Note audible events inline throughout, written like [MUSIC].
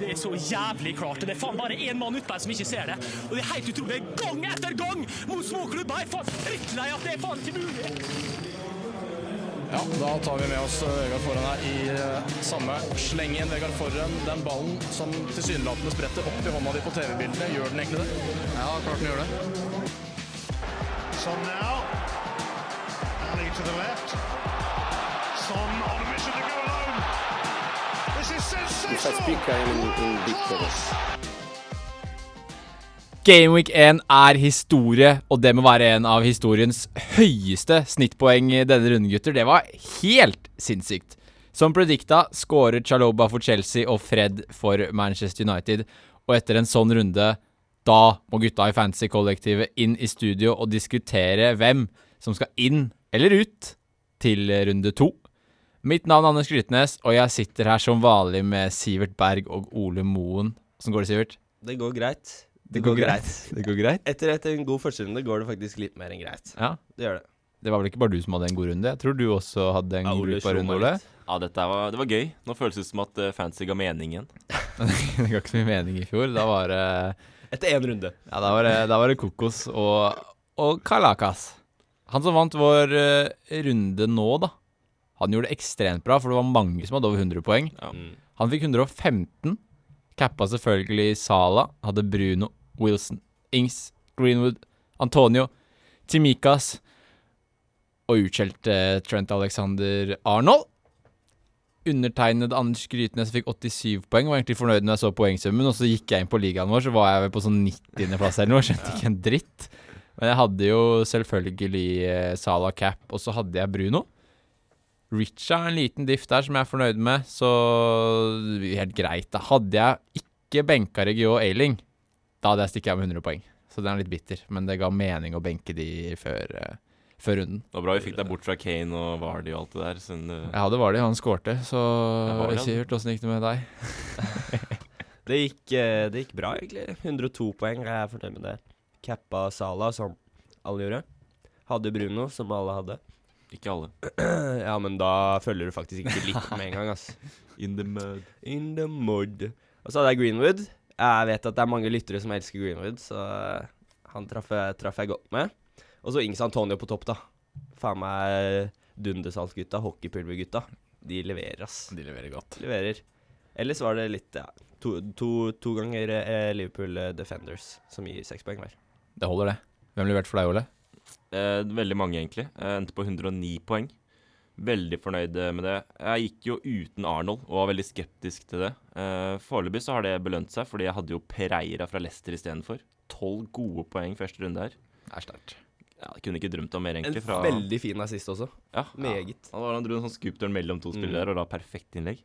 Det er så jævlig klart. Det er faen bare én mann utpå her som ikke ser det. Og det er helt utrolig. Gang etter gang mot småklubber! Jeg er faen drittlei at det er faen ikke mulig. Ja, da tar vi med oss eh, Vegard Forhen her i samme. samme slengen. Vegard Forhen, den ballen som tilsynelatende spretter opp i hånda di på TV-bildene, gjør den egentlig det? Ja, klart den gjør det. Sånn now. Ali to the left. Son on mission to go speak, in, in. Gameweek 1 er historie, og det må være en av historiens høyeste snittpoeng i denne runden, gutter. Det var helt sinnssykt. Som predikta skårer Chaloba for Chelsea og Fred for Manchester United. Og etter en sånn runde, da må gutta i fantasy-kollektivet inn i studio og diskutere hvem som skal inn eller ut til runde to. Mitt navn er Anders Grytnes, og jeg sitter her som vanlig med Sivert Berg og Ole Moen. Åssen går det, Sivert? Det går greit. Det går greit. [LAUGHS] Det går greit? Etter, etter en god førsterunde går det faktisk litt mer enn greit. Ja. Det gjør det. Det var vel ikke bare du som hadde en god runde? Jeg tror du også hadde en Ja, brukbar runde, Ole. Ja, dette var, det var gøy. Nå føles det som at uh, fancy ga mening igjen. [LAUGHS] det ga ikke så mye mening i fjor. Da var det Etter én runde. Ja, da var det, da var det Kokos og, og Kalakas. Han som vant vår uh, runde nå, da. Han gjorde det ekstremt bra, for det var mange som hadde over 100 poeng. Ja. Mm. Han fikk 115. Cappa selvfølgelig Sala. Hadde Bruno, Wilson, Ings, Greenwood, Antonio, Timikas og utskjelte Trent Alexander Arnold. Undertegnede Anders Grytnes fikk 87 poeng. Var egentlig fornøyd når jeg så poengsummen, og så gikk jeg inn på ligaen vår, så var jeg vel på sånn 90.-plass eller noe. Skjønte ikke en dritt. Men jeg hadde jo selvfølgelig Sala Salah Cap, og så hadde jeg Bruno. Richa en liten diff der som jeg er fornøyd med, så helt greit. Da hadde jeg ikke benka Regio og Ailing, da hadde jeg stikket av med 100 poeng. Så den er litt bitter, men det ga mening å benke de før, eh, før runden. Det var bra vi fikk deg bort fra Kane og Vardy og alt det der. Sånn, uh, Jeg hadde Vardy, han skårte, så Ja. Sivert, åssen gikk det med deg? [LAUGHS] Det gikk, eh, det gikk bra, egentlig. 102 poeng. Jeg er fornøyd med det. Cappa Sala, som alle gjorde. Hadde Bruno, som alle hadde. Ikke alle. [CLEARS THROAT] ja, men da følger du faktisk ikke litt med en gang, ass. [LAUGHS] In the mud. In the mud. Og så hadde jeg Greenwood. Jeg vet at det er mange lyttere som elsker Greenwood, så eh, han traff jeg, traff jeg godt med. Og så Ings Antonio på topp, da. Faen meg Dundersalsgutta, hockeypulvergutta. De leverer, ass. De leverer godt. De leverer. Ellers var det litt ja, to, to, to ganger eh, Liverpool eh, Defenders, som gir seks poeng hver. Det holder, det. Hvem leverte for deg, Ole? Eh, veldig mange, egentlig. Jeg endte på 109 poeng. Veldig fornøyd eh, med det. Jeg gikk jo uten Arnold og var veldig skeptisk til det. Eh, Foreløpig så har det belønt seg, fordi jeg hadde jo Pereira fra Leicester istedenfor. Tolv gode poeng første runde her. Det er sterkt. Ja, jeg kunne ikke drømt om mer, egentlig. Fra, veldig fin assist også. ja, Meget. Ja, han dro en sånn scoop-turn mellom to Mm. spillere mm. og da perfekt innlegg.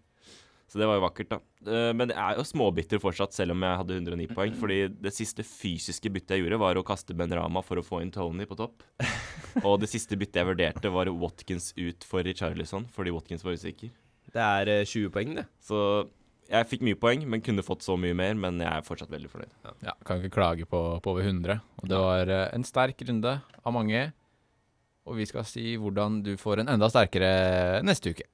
Så det var jo vakkert, da. Eh, Men jeg er jo småbitter fortsatt, selv om jeg hadde 109 poeng. Fordi det siste fysiske byttet jeg gjorde, var å kaste Ben Rama for å få inn Tony på topp. [LAUGHS] Og det siste byttet jeg vurderte, var Watkins ut for Richarlison, fordi Watkins var usikker. Det er eh, 20 poeng, det. Så jeg fikk mye poeng, men kunne fått så mye mer. Men jeg er fortsatt veldig fornøyd. Ja, kan ikke klage på, på over 100. Og det var eh, en sterk runde av mange. Og vi skal si hvordan du får en enda sterkere neste uke.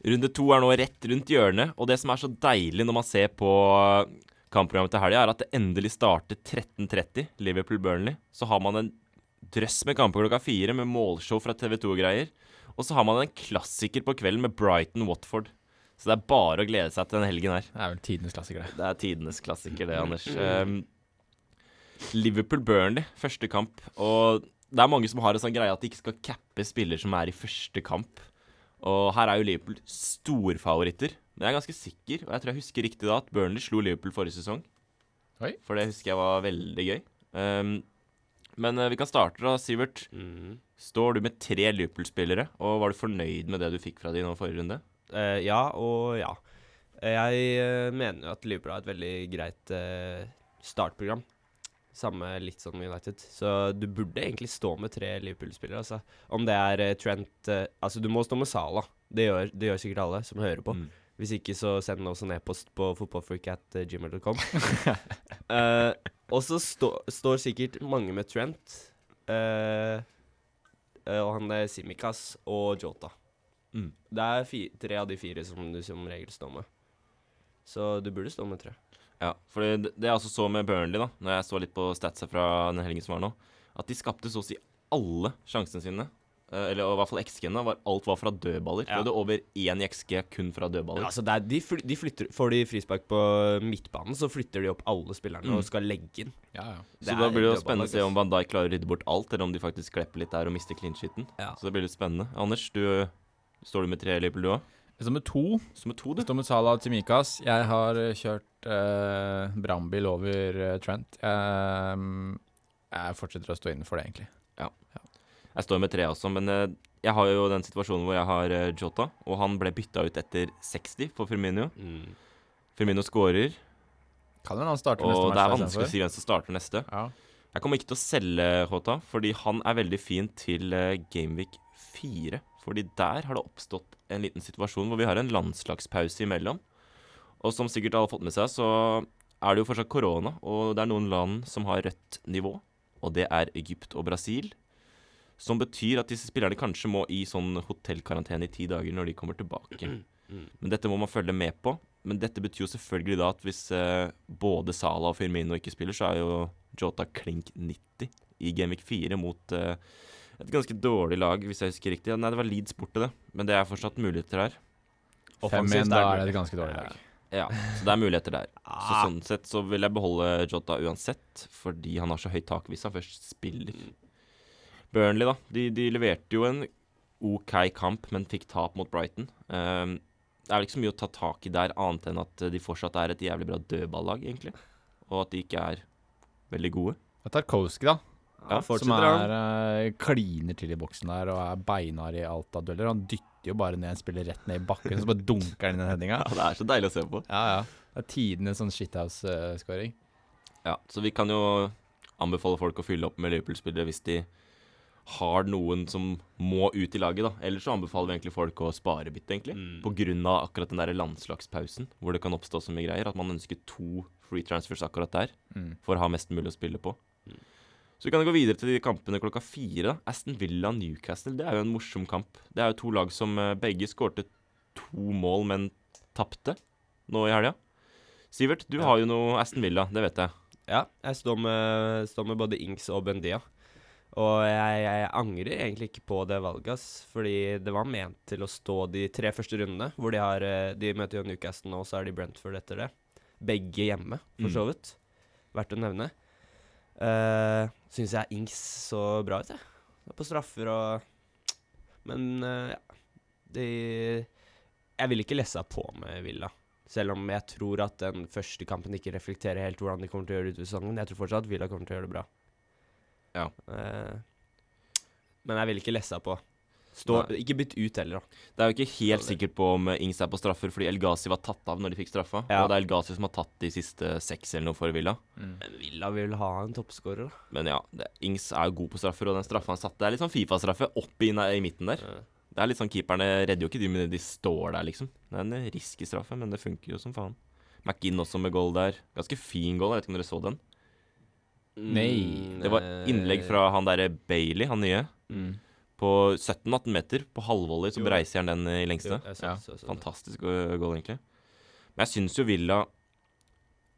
Runde to er nå rett rundt hjørnet, og det som er så deilig når man ser på kampprogrammet til helga, er at det endelig starter 13.30, Liverpool-Burnley. Så har man en drøss med kamper klokka fire med målshow fra TV2 og så har man en klassiker på kvelden med Brighton-Watford. Så det er bare å glede seg til den helgen her. Det er vel tidenes klassiker, det. Det er tidenes klassiker, det, Anders. Um, Liverpool-Burnley, første kamp. Og det er mange som har en sånn greie at de ikke skal cappe spiller som er i første kamp. Og her er jo Liverpool storfavoritter. Men jeg er ganske sikker, og jeg tror jeg husker riktig da, at Burnley slo Liverpool forrige sesong. Oi. For det husker jeg var veldig gøy. Um, men eh, vi kan starte da, Sivert. Mm. Står du med tre Liverpool-spillere, og var du fornøyd med det du fikk fra de nå forrige runde? Uh, ja og ja. Jeg eh, mener jo at Liverpool har et veldig greit uh, startprogram. Samme litt sånn United. Så du burde egentlig stå med tre Liverpool-spillere. Altså. Om det er uh, Trent uh, Altså, du må stå med Salah. Det gjør, det gjør sikkert alle som hører på. Mm. Hvis ikke, så send oss en e-post på fotballfreak.gmail.com. uh, [LAUGHS] og så stå, står sikkert mange med Trent. Eh, eh, og han er Simikaz og Jota. Mm. Det er tre av de fire som du som regel står med. Så du burde stå med tre. Ja, for det, det jeg også så med Burnley, da Når jeg så litt på statsa fra den helgen som var nå, at de skapte så å si alle sjansene sine. eh, Eller i hvert fall XG-ene. Alt var fra dødballer. Ja. De hadde over én i XG kun fra dødballer. Altså det er, de, fly, de flytter Får de frispark på midtbanen, så flytter de opp alle spillerne Mm. og skal legge inn. Ja, ja. så da blir det jo spennende å se om Van Dijk klarer å rydde bort alt, eller om de faktisk klepper litt der og mister clean sheeten. Ja. Så det blir litt spennende. Anders, du står du med tre Liverpool, du òg? Jeg står med to. Står med to, du. Jeg står med Salah og Timikas. Jeg har eh, kjørt uh, brannbil over eh, Trent. Jeg, mm, jeg fortsetter å stå inne for det, egentlig. Jeg står med tre også, men eh, jeg har jo den situasjonen hvor jeg har eh, Jota, og han ble bytta ut etter 60 for Firmino. Mm. Firmino scorer, Kan hende han starter neste og match. det er vanskelig å si hvem som starter neste. Ja. Jeg kommer ikke til å selge Jota, fordi han er veldig fin til eh, Gameweek 4. Fordi der har det oppstått en liten situasjon hvor vi har en landslagspause imellom. Og som sikkert alle har fått med seg, så er det jo fortsatt korona, og det er noen land som har rødt nivå, og det er Egypt og Brasil. Som betyr at disse spillerne kanskje må i sånn hotellkarantene i ti dager når de kommer tilbake. Men dette må man følge med på. Men dette betyr jo selvfølgelig da at hvis eh, både Salah og Firmino ikke spiller, så er jo Jota klink 90 i Gamvik 4 mot eh, et ganske dårlig lag, hvis jeg husker riktig. Nei, det var Leeds borte, det. Men det er fortsatt muligheter der. 5-1, da er det et ganske dårlig lag. Ja, så det er muligheter der. [LAUGHS] Så Ah. sånn sett så vil jeg beholde Jota uansett, fordi han har så høyt tak hvis han først spiller. Burnley, da. De, de leverte jo en OK kamp, men fikk tap mot Brighton. Um, det er vel ikke så mye å ta tak i der, annet enn at de fortsatt er et jævlig bra dødballag, egentlig. Og at de ikke er veldig gode. Tarkovskij, da. Ja, som er eh, kliner til i boksen der og er beinhard i alt av dueller. Han dytter jo bare ned en spiller rett ned i bakken, så bare dunker han inn den headinga. Ja, det er så deilig å se på. Ja, ja. Det er tidenes sånn shithouse-scoring. Ja, så vi kan jo anbefale folk å fylle opp med Liverpool-spillere hvis de har noen som må ut i laget, da. Ellers så anbefaler vi egentlig folk å spare bytte, egentlig. Mm. På grunn av akkurat den der landslagspausen, hvor det kan oppstå så mye greier. At man ønsker to free transfers akkurat der, Mm. for å ha mest mulig å spille på. Så vi kan gå videre til de kampene klokka fire. da. Aston Villa Newcastle, det er jo en morsom kamp. Det er jo to lag som eh, begge skårte to mål, men tapte nå i helga. Sivert, du Ja. har jo noe Aston Villa, det vet jeg. Ja, jeg står med, står med både Ings og Bendia. Og jeg, jeg angrer egentlig ikke på det valget, ass. Fordi det var ment til å stå de tre første rundene, hvor de har eh, De møter jo Newcastle nå, og så er de Brentford etter det. Begge hjemme, for Mm. så vidt. Verdt å nevne. Uh, Syns jeg Ings så bra ut, jeg. På straffer og Men eh, ja. De Jeg vil ikke lesse på med Villa. Selv om jeg tror at den første kampen ikke reflekterer helt hvordan de kommer til å gjøre det utover sesongen. Jeg tror fortsatt at Villa kommer til å gjøre det bra. Ja. Uh, men jeg vil ikke lesse på. Stå, ikke bytt ut heller, da. Det er jo ikke helt sikkert på om Ings er på straffer, fordi El Ghazi var tatt av når de fikk straffa. Ja. Og det er El Ghazi som har tatt de siste seks eller noe for Villa. Mm. Men Villa vil ha en toppskårer, da. Men ja, det, Ings er jo god på straffer, og den straffa han satte Det er litt sånn Fifa-straffe opp i, i midten der. Eh, Det er litt sånn Keeperne redder jo ikke de, men de står der, liksom. Det er en risky straffe, men det funker jo som faen. McInn også med goal der. Ganske fin goal, jeg vet ikke om dere så den. Nei, Det var innlegg fra han derre Bailey, han nye. Mm. På 17-18 meter, på halvvolley, så breiser han den i lengste. Jo, Ja. Fantastisk uh, goal, egentlig. Men jeg syns jo Villa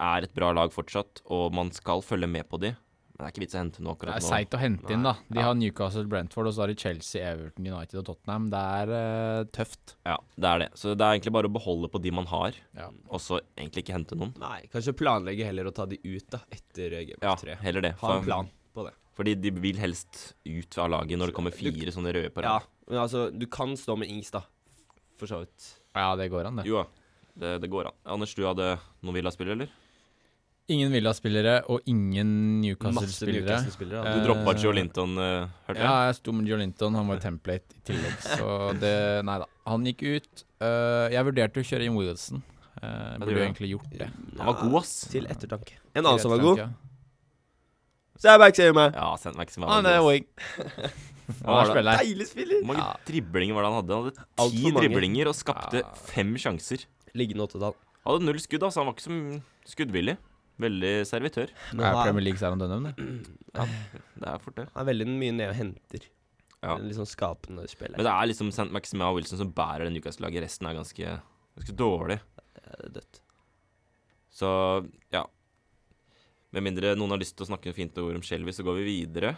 er et bra lag fortsatt, og man skal følge med på de. Men det er ikke vits å hente noe akkurat nå. Det er seigt å hente inn, da. De Ja. har Newcastle, Brentford, og så har de Chelsea, Everton, United og Tottenham. Det er uh, tøft. Ja, det er det. Så det er egentlig bare å beholde på de man har, Ja. og så egentlig ikke hente noen. Nei, kanskje planlegge heller å ta de ut, da, etter eh, Game Ja, heller det. Ha en plan på det. Fordi de vil helst ut av laget når det kommer Du- fire sånne røde på Ja, men altså, du kan stå med Ings, da. For så vidt. ja, det går an, det. Jo det, det går an. Anders, du hadde noen Villa-spillere, eller? Ingen Villa-spillere og ingen Newcastle-spillere. Newcastle-spillere. Du Eh, droppa Joe Linton, uh, hørte jeg? Ja, jeg sto med Joe Linton. Han var template i tillegg, så det Nei da. Han gikk ut. Uh, jeg vurderte å kjøre inn Wilson. Uh, burde jo egentlig gjort det. Han var god, ass. Til ettertanke. En annen som var god. Ja. Sæberg, sier meg. Ja, send meg ikke som Han er wing. Han var er spiller. Deilig spiller. Hvor mange Ja. driblinger var det han hadde? Han hadde ti driblinger og skapte Ja. fem sjanser. Liggende åttetall. Han hadde null skudd, altså. Han var ikke så skuddvillig. Veldig servitør. Nå Er Premier League Sarah Dunham, det? Det er fort det. Han er veldig mye nede og henter. Ja. En litt sånn skapende spiller. Men det er liksom St. Maxima og Wilson som bærer det Newcastle-laget. Resten er ganske, ganske dårlig. Det er dødt. Så ja. Med mindre noen har lyst til å snakke fint ord om Shelby, så går vi videre.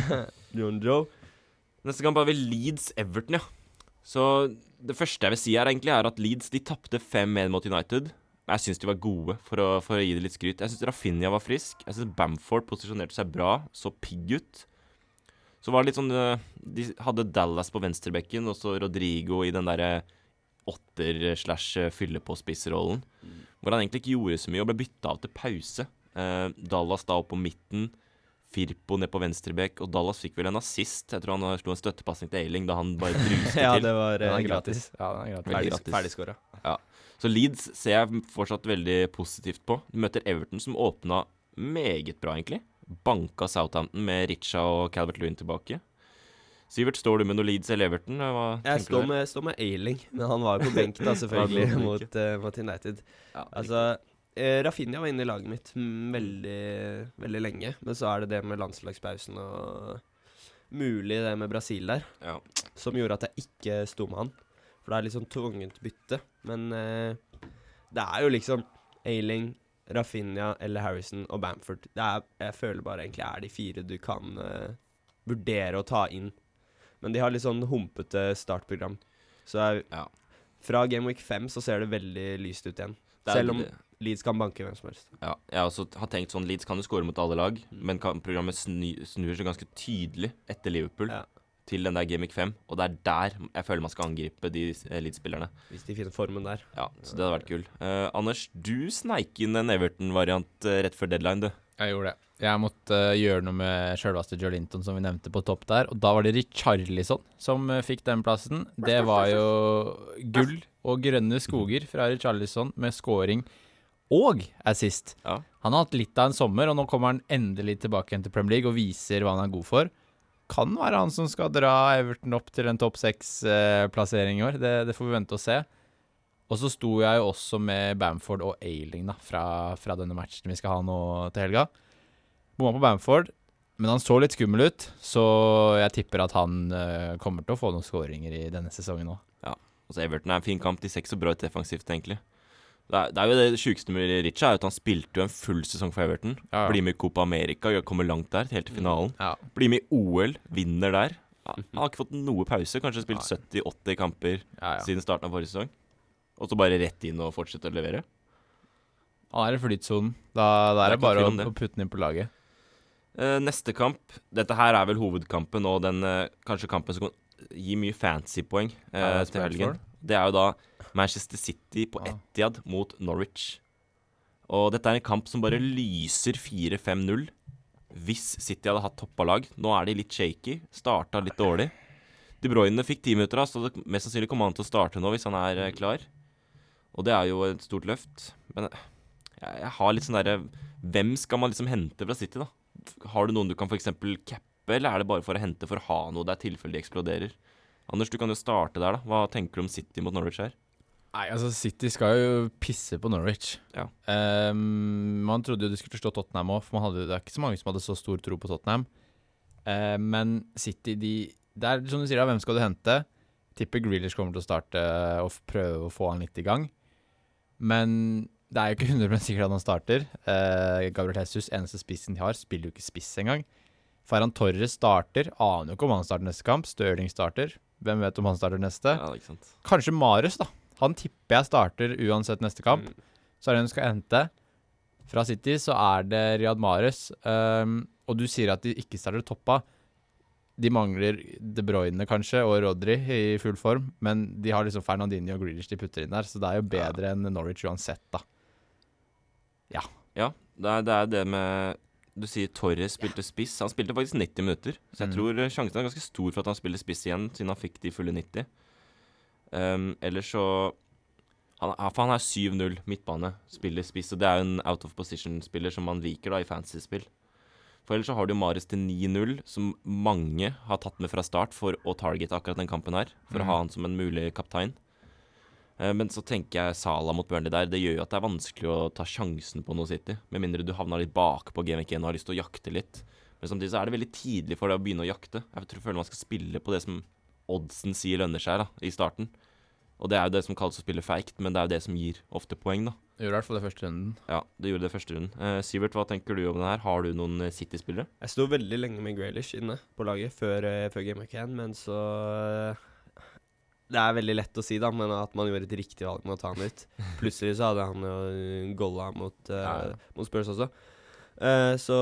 [LAUGHS] John Joe. Neste kamp har vi Leeds-Everton, ja. Så det første jeg vil si her, egentlig, er at Leeds de tapte 5-1 mot United. Jeg syns de var gode, for å, for å gi det litt skryt. Jeg syns Rafinha var frisk. Jeg syns Bamford posisjonerte seg bra, så pigg ut. Så var det litt sånn eh, De hadde Dallas på venstrebekken, og så Rodrigo i den derre åtter-slash-fylle-på-spiss-rollen. Hvor han egentlig ikke gjorde så mye, og ble bytta av til pause. Eh, Dallas da opp på midten. Firpo ned på venstrebekk, og Dallas fikk vel en assist. Jeg tror han slo en støttepasning til Ailing da han bare bruste [LAUGHS] Ja, til. det var Den eh, er gratis. Ja, den er gratis. Ferdig, gratis. Ja. Så Leeds ser jeg fortsatt veldig positivt på. De møter Everton, som åpna meget bra, egentlig. Banka Southampton med Richa og Calvert Lewin tilbake. Sivert, står du med noe Leeds eller Everton? Hva Jeg står du der? med, står med Ailing, men han var jo på benk, da, [LAUGHS] selvfølgelig, var mot, uh, mot United. Ja, Altså, eh, Rafinha var inne i laget mitt mm, veldig, veldig lenge, men så er det det med landslagspausen og mulig det med Brasil der, Ja. som gjorde at jeg ikke sto med han. For det er litt sånn tvungent bytte. Men eh, det er jo liksom Ailing, Rafinha eller Harrison og Bamford. Det er, jeg føler bare egentlig er de fire du kan eh, vurdere å ta inn. Men de har litt sånn humpete startprogram. Så jeg, Ja. fra Game Week 5 så ser det veldig lyst ut igjen. Selv om det. Leeds kan banke hvem som helst. Ja, jeg har også har tenkt sånn Leeds kan jo skåre mot alle lag, men kan, programmet snur seg ganske tydelig etter Liverpool Ja. til den der Gamic 5, og det er der jeg føler man skal angripe de eh, Leeds-spillerne. Hvis de finner formen der. Ja, så det hadde vært kul. Eh, Anders, du sneik inn en Everton-variant eh, rett før deadline, du. Jeg gjorde det. Jeg måtte uh, gjøre noe med sjølveste Joe Linton, som vi nevnte på topp der. Og da var det Richarlison som uh, fikk den plassen. Det var jo gull og grønne skoger fra Richarlison med scoring og assist. Ja. Han har hatt litt av en sommer, og nå kommer han endelig tilbake igjen til Premier League og viser hva han er god for. Kan være han som skal dra Everton opp til en topp seks-plassering i år. Det, det får vi vente og se. Og så sto jeg jo også med Bamford og Ailing da, fra, fra denne matchen vi skal ha nå til helga. Bomma på Bamford, men han så litt skummel ut, så jeg tipper at han eh, kommer til å få noen skåringer i denne sesongen òg. Altså Everton er en fin kamp. De ser ikke så bra ut defensivt, egentlig. Det er, det er jo det sjukeste med Richa, er at han spilte jo en full sesong for Everton. Ja, ja. Blir med i Copa America, kommer langt der, helt til finalen. Ja. Blir med i OL, vinner der. Han har ikke fått noe pause, kanskje spilt 70-80 kamper siden starten av forrige sesong. Og så bare rett inn og fortsette å levere. Han er i flytsonen. Da, da Det er det bare å, å putte den inn på laget. Uh, neste kamp Dette her er vel hovedkampen og den uh, kanskje kampen som kan gi mye fancy-poeng uh, Palace til helgen. Det er jo da Manchester City på Etiad mot Norwich. Og dette er en kamp som bare lyser 4-5-0 hvis City hadde hatt toppa lag. Nå er de litt shaky. Starta litt dårlig. De Bruyne fikk ti minutter, så det mest sannsynlig kommer han til å starte nå hvis han er eh, klar. Og det er jo et stort løft. Men jeg har litt sånn derre Hvem skal man liksom hente fra City, da? Har du noen du kan f.eks. cappe, eller er det bare for å hente for å ha noe der tilfelle de eksploderer? Anders, du kan jo starte der, da. Hva tenker du om City mot Norwich her? Nei, altså City skal jo pisse på Norwich. Ja. Um, man trodde jo de skulle slå Tottenham òg, for man hadde, det er ikke så mange som hadde så stor tro på Tottenham. Uh, men City, de Det er som du sier, da, hvem skal du hente? Tipper Grealish kommer til å starte og prøve å få han litt i gang. Men det er jo ikke 100 sikkert at han starter. Uh, Gabriel Jesus, eneste spissen de har, spiller jo ikke spiss engang. Ferran Torres starter. Aner jo ikke om han starter neste kamp. Stirling starter. Hvem vet om han starter neste? Ja, ikke sant. Kanskje Marius, da. Han tipper jeg starter uansett neste kamp. Så er det hun skal hente. Fra City så er det Riyad Mahrez. Um, og du sier at de ikke starter toppa. De mangler De Bruyne kanskje, og Rodri i full form. Men de har liksom Fernandinho og Grealish de putter inn der, så det er jo bedre enn Norwich uansett, da. Ja, det er, det er det med Du sier Torres spilte spiss. Han spilte faktisk 90 minutter. Så jeg Mm. tror sjansen er ganske stor for at han spiller spiss igjen, siden han fikk de fulle 90. Um, ellers så han, For han er 7-0 midtbane, spiller spiss, og det er jo en out of position-spiller som man liker da i fantasy-spill. For ellers så har du Maris til 9-0, som mange har tatt med fra start for å targete akkurat den kampen her. For å Mhm. ha han som en mulig kaptein. Eh, Men så tenker jeg Sala mot Burnley der. Det gjør jo at det er vanskelig å ta sjansen på noe City. Med mindre du havna litt bak på Game Week 1 og har lyst til å jakte litt. Men samtidig så er det veldig tidlig for deg å begynne å jakte. Jeg tror jeg føler man skal spille på det som oddsen sier lønner seg da, i starten. Og det er jo det som kalles å spille feigt, men det er jo det som gir ofte poeng, da. Det Gjorde i hvert fall det første runden. Ja, det gjorde det første runden. Eh, Sivert, hva tenker du om det her? Har du noen eh, City-spillere? Jeg sto veldig lenge med Graylish inne på laget før, uh, før Game of 1, men så eh, Det er veldig lett å si, da, men at man gjorde et riktig valg med å ta han ut. [LAUGHS] Plutselig så hadde han jo golla mot, uh, Ja, ja. mot Spurs også. Uh, så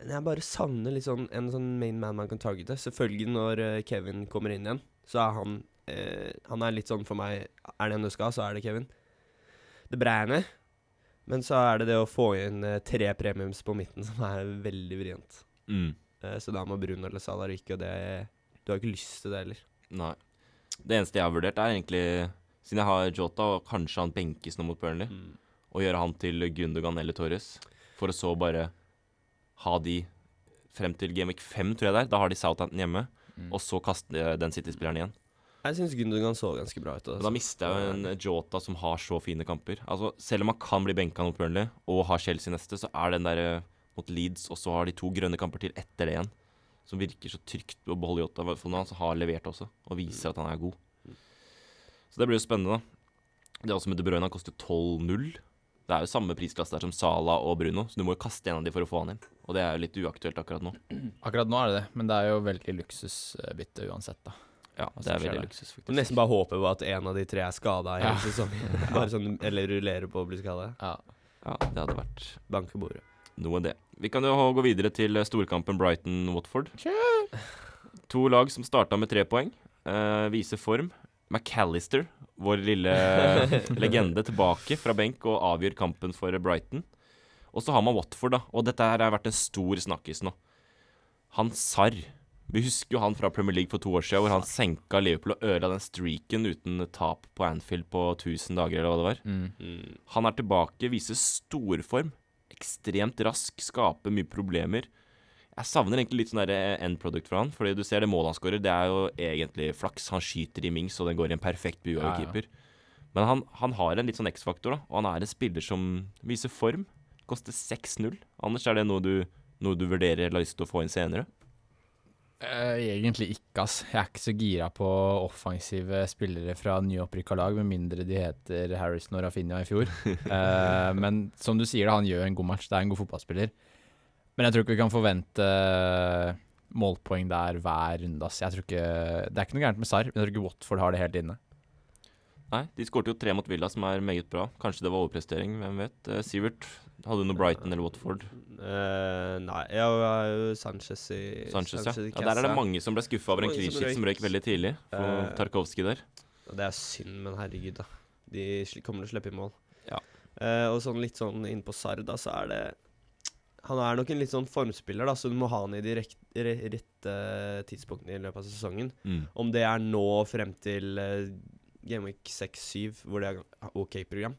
Jeg bare savner litt sånn en sånn main man man kan targete. Selvfølgelig når eh, Kevin kommer inn igjen, så er han eh, Han er litt sånn for meg Er det en du skal, så er det Kevin. Det breiene. Men så er det det å få inn eh, tre premiums på midten som er veldig vrient. Mm. Eh, så da må Bruno eller Salah ryke, og det Du har ikke lyst til det heller. Nei. Det eneste jeg har vurdert, er egentlig Siden jeg har Jota, og kanskje han benkes nå mot Burnley, å gjøre han til Gundogan eller Torres. For å så bare ha de frem til Gameweek 5, tror jeg det er. Da har de Southampton hjemme. Mm. Og så kaste den City-spilleren igjen. Jeg syns Gundogan så ganske bra ut. Altså. da mister jeg jo en Jota som har så fine kamper. Altså, Selv om han kan bli benka mot Burnley og har Chelsea neste, så er den der eh, mot Leeds, og så har de to grønne kamper til etter det igjen. Som virker så trygt å beholde Jota, For han har levert også, og viser at han er god. Så det blir jo spennende, da. Det er også med De Bruyne, han koster 12-0. Det er jo samme prisklasse der som Sala og Bruno, så du må jo kaste en av de for å få han inn. Og det er jo litt uaktuelt akkurat nå. Akkurat nå er det det, men det er jo veldig luksusbytte uansett, da. Ja, det er veldig luksus, faktisk. nesten bare håper på at en av de tre er skada i Ja. hele sesongen. [LAUGHS] [LAUGHS] Bare sånn, eller rullerer på å bli skada. Ja. Ja, det hadde vært Banke bordet. noe det. Vi kan jo gå videre til eh, storkampen Brighton-Watford. To lag som starta med tre poeng, Uh, viser form. McAllister, vår lille [LAUGHS] legende, tilbake fra benk og avgjør kampen for Brighton. Og så har man Watford, da. Og dette her har vært en stor snakkis nå. Han Sarr. Vi husker jo han fra Premier League for to år siden, hvor han senka Liverpool og ødela den streaken uten tap på Anfield på 1000 dager, eller hva det var. Mm. Han er tilbake, viser storform. Ekstremt rask, skaper mye problemer. Jeg savner egentlig litt sånn der end product fra han. Fordi du ser det målet han skårer, det er jo egentlig flaks. Han skyter i Mings, og den går i en perfekt bue av Ja, ja. keeper. Men han, han har en litt sånn X-faktor, da. Og han er en spiller som viser form. Koster 6-0. Anders, er det noe du, noe du vurderer eller har lyst til å få inn senere? Eh, egentlig ikke, ass. Jeg er ikke så gira på offensive spillere fra nyopprykka lag, med mindre de heter Harrison og Rafinha i fjor. [LAUGHS] Eh, men som du sier, da, han gjør en god match. Det er en god fotballspiller. Men jeg tror ikke vi kan forvente målpoeng der hver runde, ass. Jeg tror ikke, det er ikke noe gærent med Sarr, men jeg tror ikke Watford har det helt inne. Nei, de skårte jo tre mot Villa, som er meget bra. Kanskje det var overprestering, hvem vet. Eh, Sivert, hadde du noe Brighton eller Watford? Uh, nei, jeg har jo Sanchez i Sanchez, ja. ja. Der er det mange som ble skuffa over en clean som røyk. veldig tidlig. For uh, Tarkovskij der. Det er synd, men herregud, da. De kommer til å slippe i mål. Ja. Uh, og sånn litt sånn innpå på da, så er det Han er nok en litt sånn formspiller, da, så du må ha han i de re rette tidspunktene i løpet av sesongen. Mm. Om det er nå frem til uh, Gameweek 6-7, hvor det er OK program,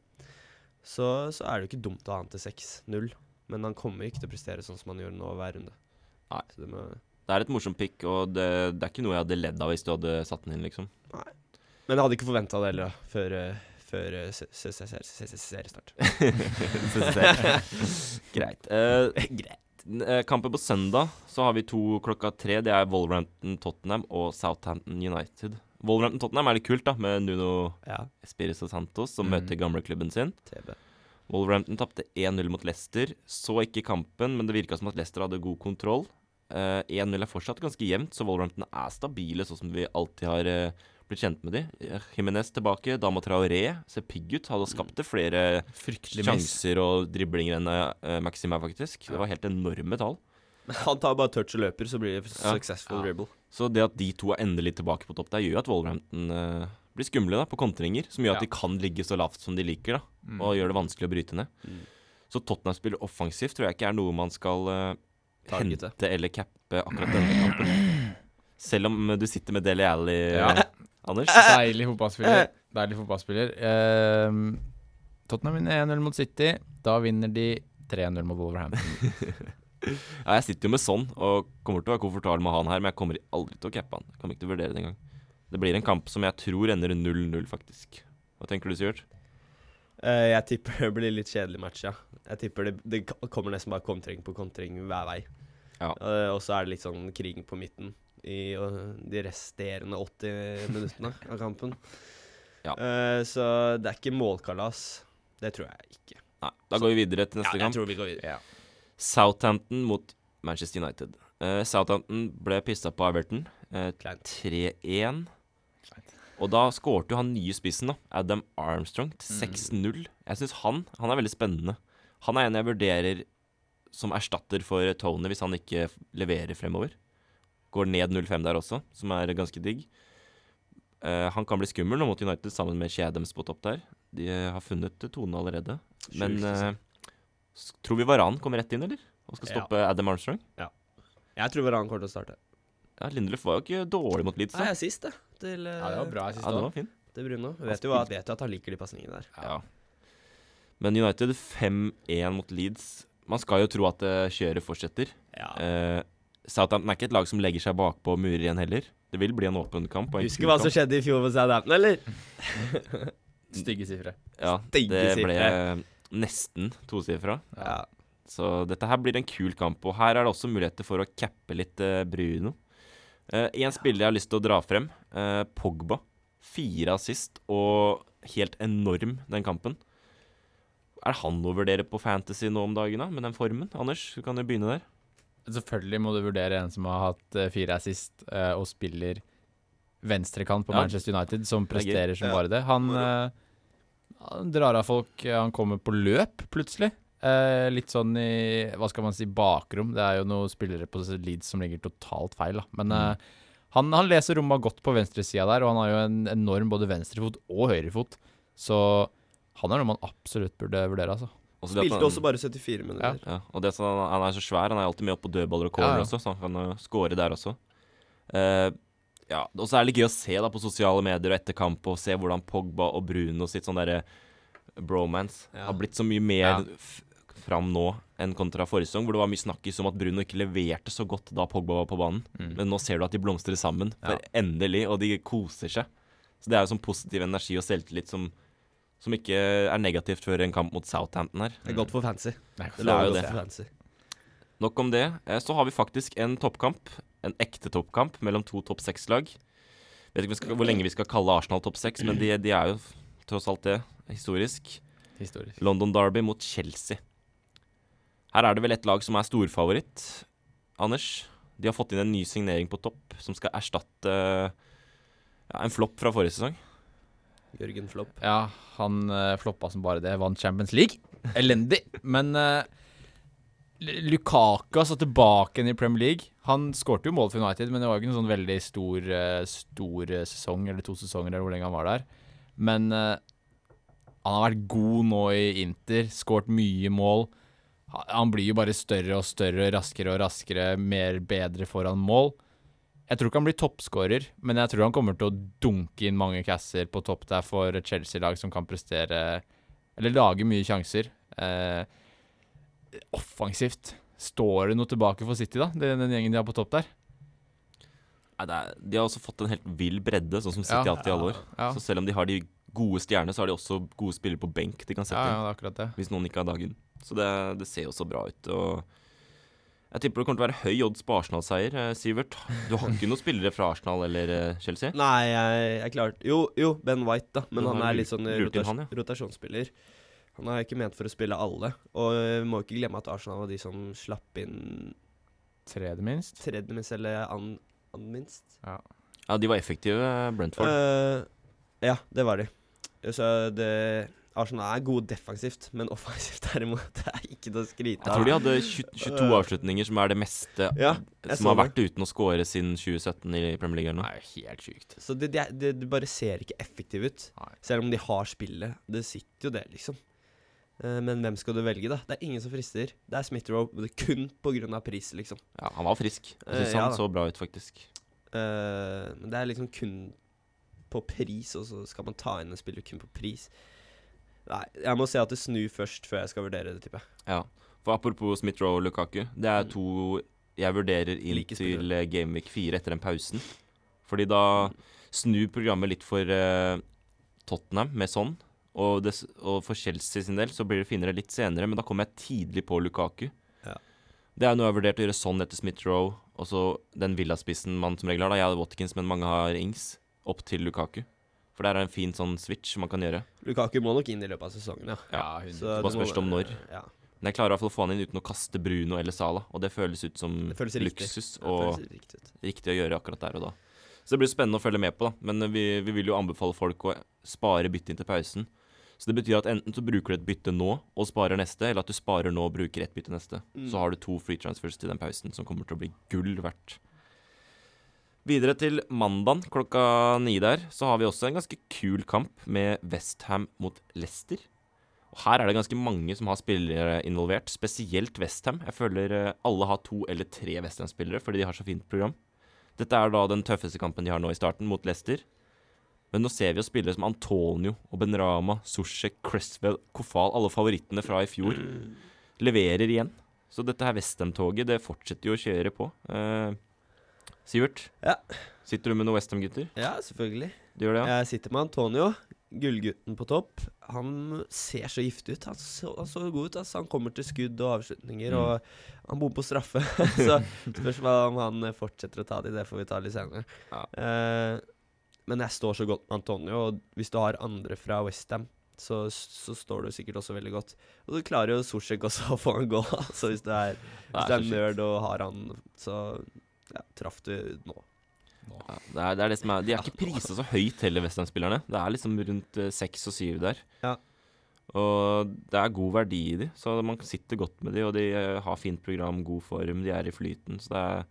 så, så er det jo ikke dumt å ha han til 6-0. Men han kommer ikke til å prestere sånn som han gjør nå hver runde. Nei. Så det må, Det er et morsomt pick, og det, det er ikke noe jeg hadde ledd av hvis du hadde satt den inn, liksom. men jeg hadde ikke forventa det heller, før, eh, før eh, se- se- se- se- se- se- seriestart. Greit. Eh, eh, kampen på søndag så har vi to klokka tre. Det er Wolverhampton-Tottenham og Southampton United. Wolverhampton-Tottenham er litt kult, da, med Nuno Ja, Espirito Santos, som Mm. møter gamleklubben sin. TV. Wolverhampton tapte 1-0 mot Leicester. Så ikke kampen, men det virka som at Leicester hadde god kontroll. Uh, 1-0 er fortsatt ganske jevnt, så Wolverhampton er stabile, sånn som vi alltid har uh, blitt kjent med de. Eh, Jimenez tilbake, Dama Traoré ser pigg ut. Hadde skapt det flere Fryktelig miss. sjanser og driblinger enn uh, Maxim her, faktisk. Det var helt enorme tall. Han tar bare touch og løper, så blir det successful Ja. dribble. Så det at de to er endelig tilbake på topp der, gjør jo at Wolverhampton eh, blir skumle da, på kontringer. Som gjør at Ja. de kan ligge så lavt som de liker, da, Mm. og gjør det vanskelig å bryte ned. Mm. Så Tottenham spiller offensivt tror jeg ikke er noe man skal eh, hente eller cappe akkurat denne kampen. Selv om du sitter med Dele Alli, Ja. eh, Anders. Deilig fotballspiller. Deilig fotballspiller. Ehm, Tottenham vinner 1-0 mot City. Da vinner de 3-0 mot Wolverhampton. [LAUGHS] [LAUGHS] Ja, jeg sitter jo med sånn og kommer til å være komfortabel med han her, men jeg kommer aldri til å cappe han. Jeg kommer ikke til å vurdere det engang. Det blir en kamp som jeg tror ender 0-0, faktisk. Hva tenker du, Sivert? Uh, jeg tipper det blir litt kjedelig match, ja. Jeg tipper det, det kommer nesten bare kontring på kontring hver vei. Ja. Uh, og så er det litt sånn krig på midten i uh, de resterende 80 minuttene av kampen. [LAUGHS] Ja. Eh, så det er ikke målkalas. Det tror jeg ikke. Nei, da går vi videre til neste ja, jeg kamp. tror vi går videre. Southampton mot Manchester United. Uh, Southampton ble pissa på Everton. Uh, 3-1. Og da skårte jo han nye spissen, da, Adam Armstrong, til Mm. 6-0. Jeg syns han, han er veldig spennende. Han er en jeg vurderer som erstatter for Tony hvis han ikke leverer fremover. Går ned 0-5 der også, som er ganske digg. Uh, han kan bli skummel nå mot United sammen med Shadams på topp der. De eh, har funnet tone allerede. Men eh, s- tror vi Varan kommer rett inn, eller? Og skal Ja. stoppe Adam Armstrong? Ja. Jeg tror Varan kommer til å starte. Ja, Lindelöf var jo ikke dårlig mot Leeds. Nei, jeg er sist, det. Til, Ja, det var bra sist Ja, det var fin. til Bruno. Vet jo, vet jo at han liker de pasningene der. Ja. Men United 5-1 mot Leeds. Man skal jo tro at eh, kjøret fortsetter. Ja. Eh, Southampton er ikke et lag som legger seg bakpå og murer igjen heller. Det vil bli en åpen kamp. en Husker hva som skjedde i fjor med Southampton, eller? [LAUGHS] Stygge sifre. Ja, Stygge det ble. Nesten tosifra. Ja. Så dette her blir en kul kamp. Og her er det også muligheter for å cappe litt eh, Bruno. Én spiller jeg har lyst til å dra frem. eh, Pogba. Fire assist og helt enorm den kampen. Er han å vurdere på Fantasy nå om dagen, da, med den formen? Anders, du kan jo begynne der. Selvfølgelig må du vurdere en som har hatt eh, fire assist eh, og spiller venstrekant på Ja. Manchester United, som er presterer som bare det. Han, eh, han drar av folk, eh, han kommer på løp plutselig. Eh, litt sånn i, hva skal man si, bakrom. Det er jo noen spillere på Leeds som ligger totalt feil, da. Men eh, han, han leser romma godt på venstresida der, og han har jo en enorm både venstrefot og høyrefot. Så han er noe man absolutt burde vurdere, altså. Også Spilte han- også bare 74 minutter. Ja, og det at han, han er så svær, han er alltid med opp på dødballer og corner Ja, ja. også, så han kan jo score der også. Eh, ja, og så er det gøy å se da på sosiale medier og etter kamp og se hvordan Pogba og Bruno sitt sånn derre bromance Ja. har blitt så mye mer Ja. f fram nå enn kontra forrige sesong, hvor det var mye snakkis om at Bruno ikke leverte så godt da Pogba var på banen. Mm. Men nå ser du at de blomstrer sammen, for Ja. endelig, og de koser seg. Så det er jo sånn positiv energi og selvtillit som, som ikke er negativt før en kamp mot Southampton her. Det er godt for fancy. Det er jo det. for fancy. Nok om det. Eh, Så har vi faktisk en toppkamp. En ekte toppkamp mellom to topp seks-lag. Vet ikke skal, hvor lenge vi skal kalle Arsenal topp seks, men de, de er jo tross alt det, historisk. Historisk. London Derby mot Chelsea. Her er det vel et lag som er storfavoritt. Anders, de har fått inn en ny signering på topp som skal erstatte ja, en flopp fra forrige sesong. Jørgen Flopp. Ja, han uh, floppa som bare det. Vant Champions League. Elendig. Men uh, Lukaku satt tilbake i Premier League. Han skårte jo mål for United, men det var jo ikke noen sånn veldig stor, eh, stor eh, sesong, eller to sesonger, eller hvor lenge han var der. Men uh, han har vært god nå i Inter, skåret mye mål. Han blir jo bare større og større, raskere og raskere, mer bedre foran mål. Jeg tror ikke han blir toppskårer, men jeg tror han kommer til å dunke inn mange casser på topp der for Chelsea-lag som kan prestere Eller lage mye sjanser. Eh, offensivt. Står det noe tilbake for City, da? Den, den gjengen de har på topp der? Nei, det er, de har også fått en helt vill bredde, sånn som City Ja. alltid i alle år. Ja, Så selv om de har de gode stjernene, så har de også gode spillere på benk de kan sette ja inn. det er akkurat det. Hvis noen ikke har dagen. Så det, det ser jo så bra ut. Og jeg tipper det kommer til å være høy odds på Arsenal-seier. Eh, Sivert, du har ikke noen spillere fra Arsenal eller eh, Chelsea? Nei, jeg, jeg klarte Jo, jo, Ben White, da. Men Du han er litt sånn rotas han, ja. rotasjonsspiller. Han er ikke ment for å spille alle. Og vi må ikke glemme at Arsenal var de som slapp inn Tredje minst. tredje minst, eller an, an minst. Ja, de var effektive, Brentford. Uh, ja, det var de. Så det Arsenal er gode defensivt, men offensivt derimot [LAUGHS] det er ikke til å skryte Jeg tror de hadde 20, 22 avslutninger, som er det meste Ja, som har har det. vært uten å score siden 2017 i Premier League. Det er helt sjukt. Så det, det, det, det bare ser ikke effektivt ut. Nei. Selv om de har spillet. Det sitter jo det, liksom. Eh, men hvem skal du velge, da? Det er ingen som frister. Det er Smith-Roe kun pga. pris, liksom. Ja, han var frisk. Jeg Eh, syns ja han så bra ut, faktisk. Eh, men det er liksom kun på pris, og så skal man ta inn en spiller kun på pris. Nei, jeg må se at det snur først før jeg skal vurdere det, tipper jeg. Ja. For apropos Smith-Roe og Lukaku, det er to jeg vurderer inn Like til eh, Gameweek 4 etter den pausen. Fordi da snur programmet litt for uh, Tottenham med sånn, Og, det, og for Chelsea sin del så blir det finere litt senere, men da kommer jeg tidlig på Lukaku. Ja. Det er noe jeg har vurdert å gjøre sånn etter Smith Rowe, og så den Villa-spissen man som regel har. da Jeg hadde Watkins, men mange har Ings, opp til Lukaku. For der er en fin sånn switch man kan gjøre. Lukaku må nok inn i løpet av sesongen, ja. Ja, Så Bare det spørs det om når. Ja. Men jeg klarer i hvert fall å få han inn uten å kaste Bruno eller Sala, og det føles ut som Det føles luksus Det og riktig riktig å gjøre akkurat der og da. Så det blir spennende å følge med på, da. Men eh, vi, vi vil jo anbefale folk å spare bytte inn til pausen. Så det betyr at enten så bruker du et bytte nå og sparer neste, eller at du sparer nå og bruker ett bytte neste. Mm. Så har du to free transfers til den pausen som kommer til å bli gull verdt. Videre til mandag klokka ni der, så har vi også en ganske kul kamp med Westham mot Leicester. Og Her er det ganske mange som har spillere involvert, spesielt Westham. Jeg føler eh, alle har to eller tre Westham-spillere fordi de har så fint program. Dette er da den tøffeste kampen de har nå i starten, mot Leicester. Men nå ser vi jo spillere som Antonio og Benrama, Susek, Cresswell, Kofal, alle favorittene fra i fjor, leverer igjen. Så dette her Westham-toget, det fortsetter jo å kjøre på. Eh, Sivert, Ja. sitter du med noen Westham-gutter? ja, selvfølgelig. Du gjør det, ja? Jeg sitter med Antonio, gullgutten på topp. Han ser så giftig ut. Han så, han så god ut. Altså. Han kommer til skudd og avslutninger, Mm. og han bor på straffe. [LAUGHS] så spørs om han fortsetter å ta de. Det får vi ta litt senere. Ja. Eh, men jeg står så godt med Antonio, og hvis du har andre fra Westham så, så står du sikkert også veldig godt. Og du klarer jo Sosjek også å få en goal. [LAUGHS] Altså hvis du er, hvis du er nerd og har han, så ja, traff du nå. Ja, det, er, det er det som er De er ikke prisa så høyt heller, Westham-spillerne. Det er liksom rundt eh, seks og syv der. Ja. Og det er god verdi i de, så man sitter godt med de, og de eh, har fint program, god form, de er i flyten. Så det er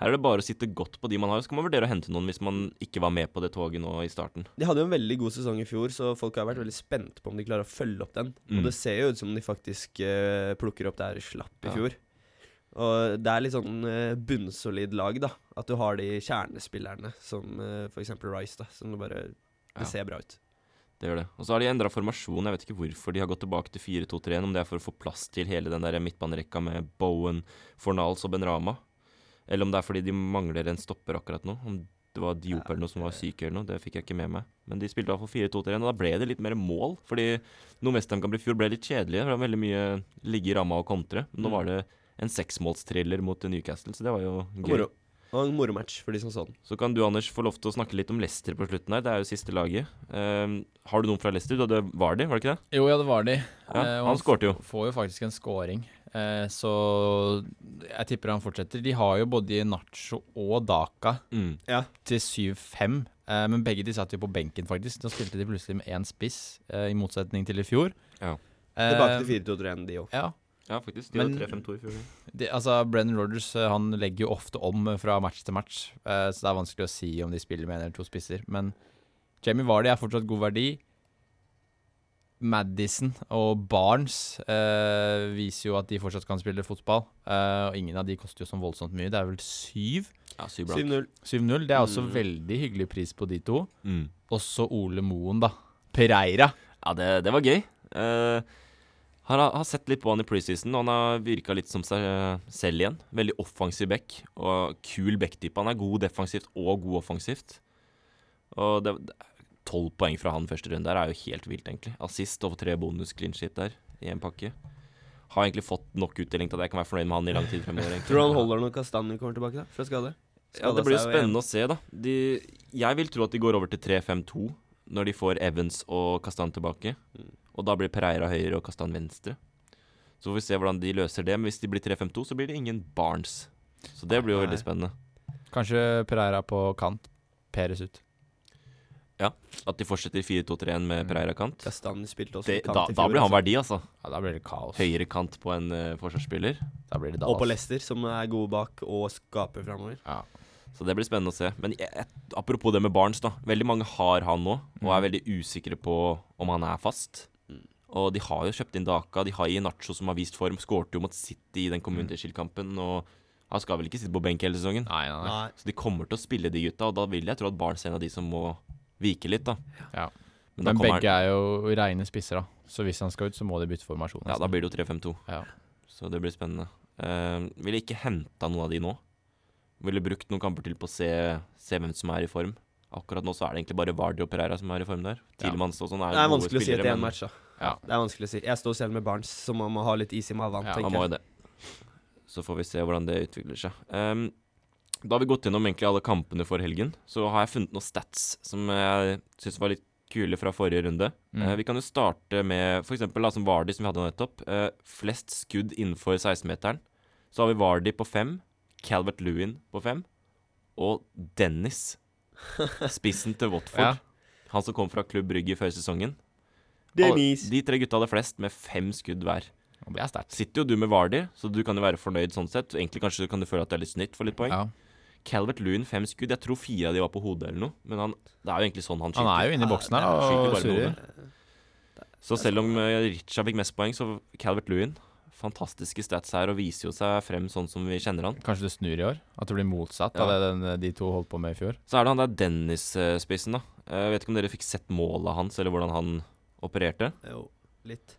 her er det bare å sitte godt på de man har. Så kan man vurdere å hente noen hvis man ikke var med på det toget nå i starten. De hadde jo en veldig god sesong i fjor, så folk har vært veldig spent på om de klarer å følge opp den. Mm. Og det ser jo ut som de faktisk uh, plukker opp der de slapp i Ja. fjor. Og det er litt sånn uh, bunnsolid lag, da. At du har de kjernespillerne, som uh, f.eks. Rice, da. Som det bare Ja. Ser bra ut. Det gjør det. Og så har de endra formasjon. Jeg vet ikke hvorfor de har gått tilbake til 4-2-3-1. Om det er for å få plass til hele den der midtbanerekka med Bowen, Fornals og Benrama. Eller om det er fordi de mangler en stopper akkurat nå. Om det var Diop eller noe som var syk eller noe, det fikk jeg ikke med meg. Men de spilte i hvert fall 4-2-3-1, og da ble det litt mer mål. Fordi noe Mestham kan bli i fjor ble litt kjedelig. Det var veldig mye ligge i ramma og kontre. Men nå Mm. var det en seksmålstriller mot Newcastle, så det var jo gøy. Moro. var en moromatch for de som så den. Så kan du, Anders, få lov til å snakke litt om Leicester på slutten her. Det er jo siste laget. Um, har du noen fra Leicester? Du hadde var de, var det ikke det? Jo, ja, det var de. Ja, Eh, han skårte jo. Får jo faktisk en scoring. Eh, så jeg tipper han fortsetter. De har jo både Nacho og Daka Mm. Ja. til 7-5. Eh, men begge de satt jo på benken, faktisk. Da spilte de plutselig med én spiss, eh, i motsetning til i fjor. Ja. Eh, Tilbake til 4-2-3-1, de òg. Ja. Ja, faktisk. De Men- hadde 3-5-2 i fjor. De, altså, Brennan Rodgers eh, han legger jo ofte om fra match til match, eh, så det er vanskelig å si om de spiller med en eller to spisser. Men Jamie Vardy er fortsatt god verdi. Madison og Barnes eh, viser jo at de fortsatt kan spille fotball. Eh, og ingen av de koster jo sånn voldsomt mye. Det er vel syv? Ja, syv blank. 7-0. 7-0. Det er også Mm. veldig hyggelig pris på de to. Mm. Også Ole Moen, da. Pereira. Ja, det, det var gøy. Uh, har, har sett litt på han i preseason, og han har virka litt som seg eh, selv igjen. Veldig offensiv back, og kul backtype. Han er god defensivt og god offensivt. Og det, det, 12 poeng fra han første runde der er jo helt vilt, egentlig. Assist og tre bonus clean shit der i en pakke. Har egentlig fått nok utdeling til at jeg kan være fornøyd med han i lang tid fremover. egentlig. Tror du han holder når Kastanji kommer tilbake da, fra skade? Ja, det blir jo spennende å se, da. De, jeg vil tro at de går over til 3-5-2 når de får Evans og Kastan tilbake. Mm. Og da blir Pereira høyre og Kastan venstre. Så får vi se hvordan de løser det. Men hvis de blir 3-5-2, så blir det ingen Barnes. Så det blir jo veldig spennende. Kanskje Pereira på kant. Peres ut. At de fortsetter 4-2-3-1 med Pereira kant. Kastanji spilte også Det, kant da, i da fjor, blir han altså. verdi, altså. Ja, da blir det kaos. Høyere kant på en eh, forsvarsspiller. Da blir det Og på Dallas. Leicester, som er gode bak og skaper framover. Ja. Så det blir spennende å se. Men jeg, jeg, apropos det med Barnes, da. Veldig mange har han nå, og er Mm. veldig usikre på om han er fast. Mm. Og de har jo kjøpt inn Daka, de har Nacho som har vist form. Skårte jo mot City i den Community Shield-kampen, og han skal vel ikke sitte på benk hele sesongen. Nei, nei, nei. Nei. Så de kommer til å spille de gutta, og da vil jeg tro at Barnes er en av de som må vike litt, da. Ja. Men, da Men begge er jo reine spisser, da. Så hvis han skal ut, så må de bytte formasjon. Ja, da blir det jo 3-5-2. Ja. Så det blir spennende. Uh, ville ikke henta noen av de nå. Ville brukt noen kamper til på å se, se hvem som er i form. Akkurat nå så er det egentlig bare Vardi og Pereira som er i form der. Tielemanns og sånn er, Det er vanskelig å si etter én match, da. Ja. Det er vanskelig å si. Jeg står selv med Barents, så man må ha litt is i magen. Ja, Man må jo det. Så får vi se hvordan det utvikler seg. Ehm, da har vi gått gjennom egentlig alle kampene for helgen. Så har jeg funnet noen stats som jeg syns var litt kule fra forrige runde. Mm. Eh, vi kan jo starte med f.eks. som Vardy, som vi hadde nettopp. Eh, flest skudd innenfor 16-meteren. Så har vi Vardy på fem, Calvert Lewin på fem, og Dennis, [LAUGHS] spissen til Watford. Ja. Han som kom fra Klubb Brygge før sesongen. Dennis. Alle- De tre gutta hadde flest, med fem skudd hver. Det er sterkt. Sitter jo du med Vardy, så du kan jo være fornøyd sånn sett. Egentlig kanskje kan du føle at det er litt snytt for litt poeng. Ja. Calvert Lewin fem skudd. Jeg tror fire av de var på hodet eller noe. Men han, det er jo egentlig sånn han skyter. Han er jo inne i boksen her og surrer. Så selv om Richard Richa fikk mest poeng, så Calvert Lewin Fantastiske stats her, og viser jo seg frem sånn som vi kjenner han. Kanskje det snur i år? At det blir motsatt Ja. av det den, de to holdt på med i fjor? Så er det han der Dennis-spissen, da. Jeg vet ikke om dere fikk sett målet hans, eller hvordan han opererte. Jo, litt.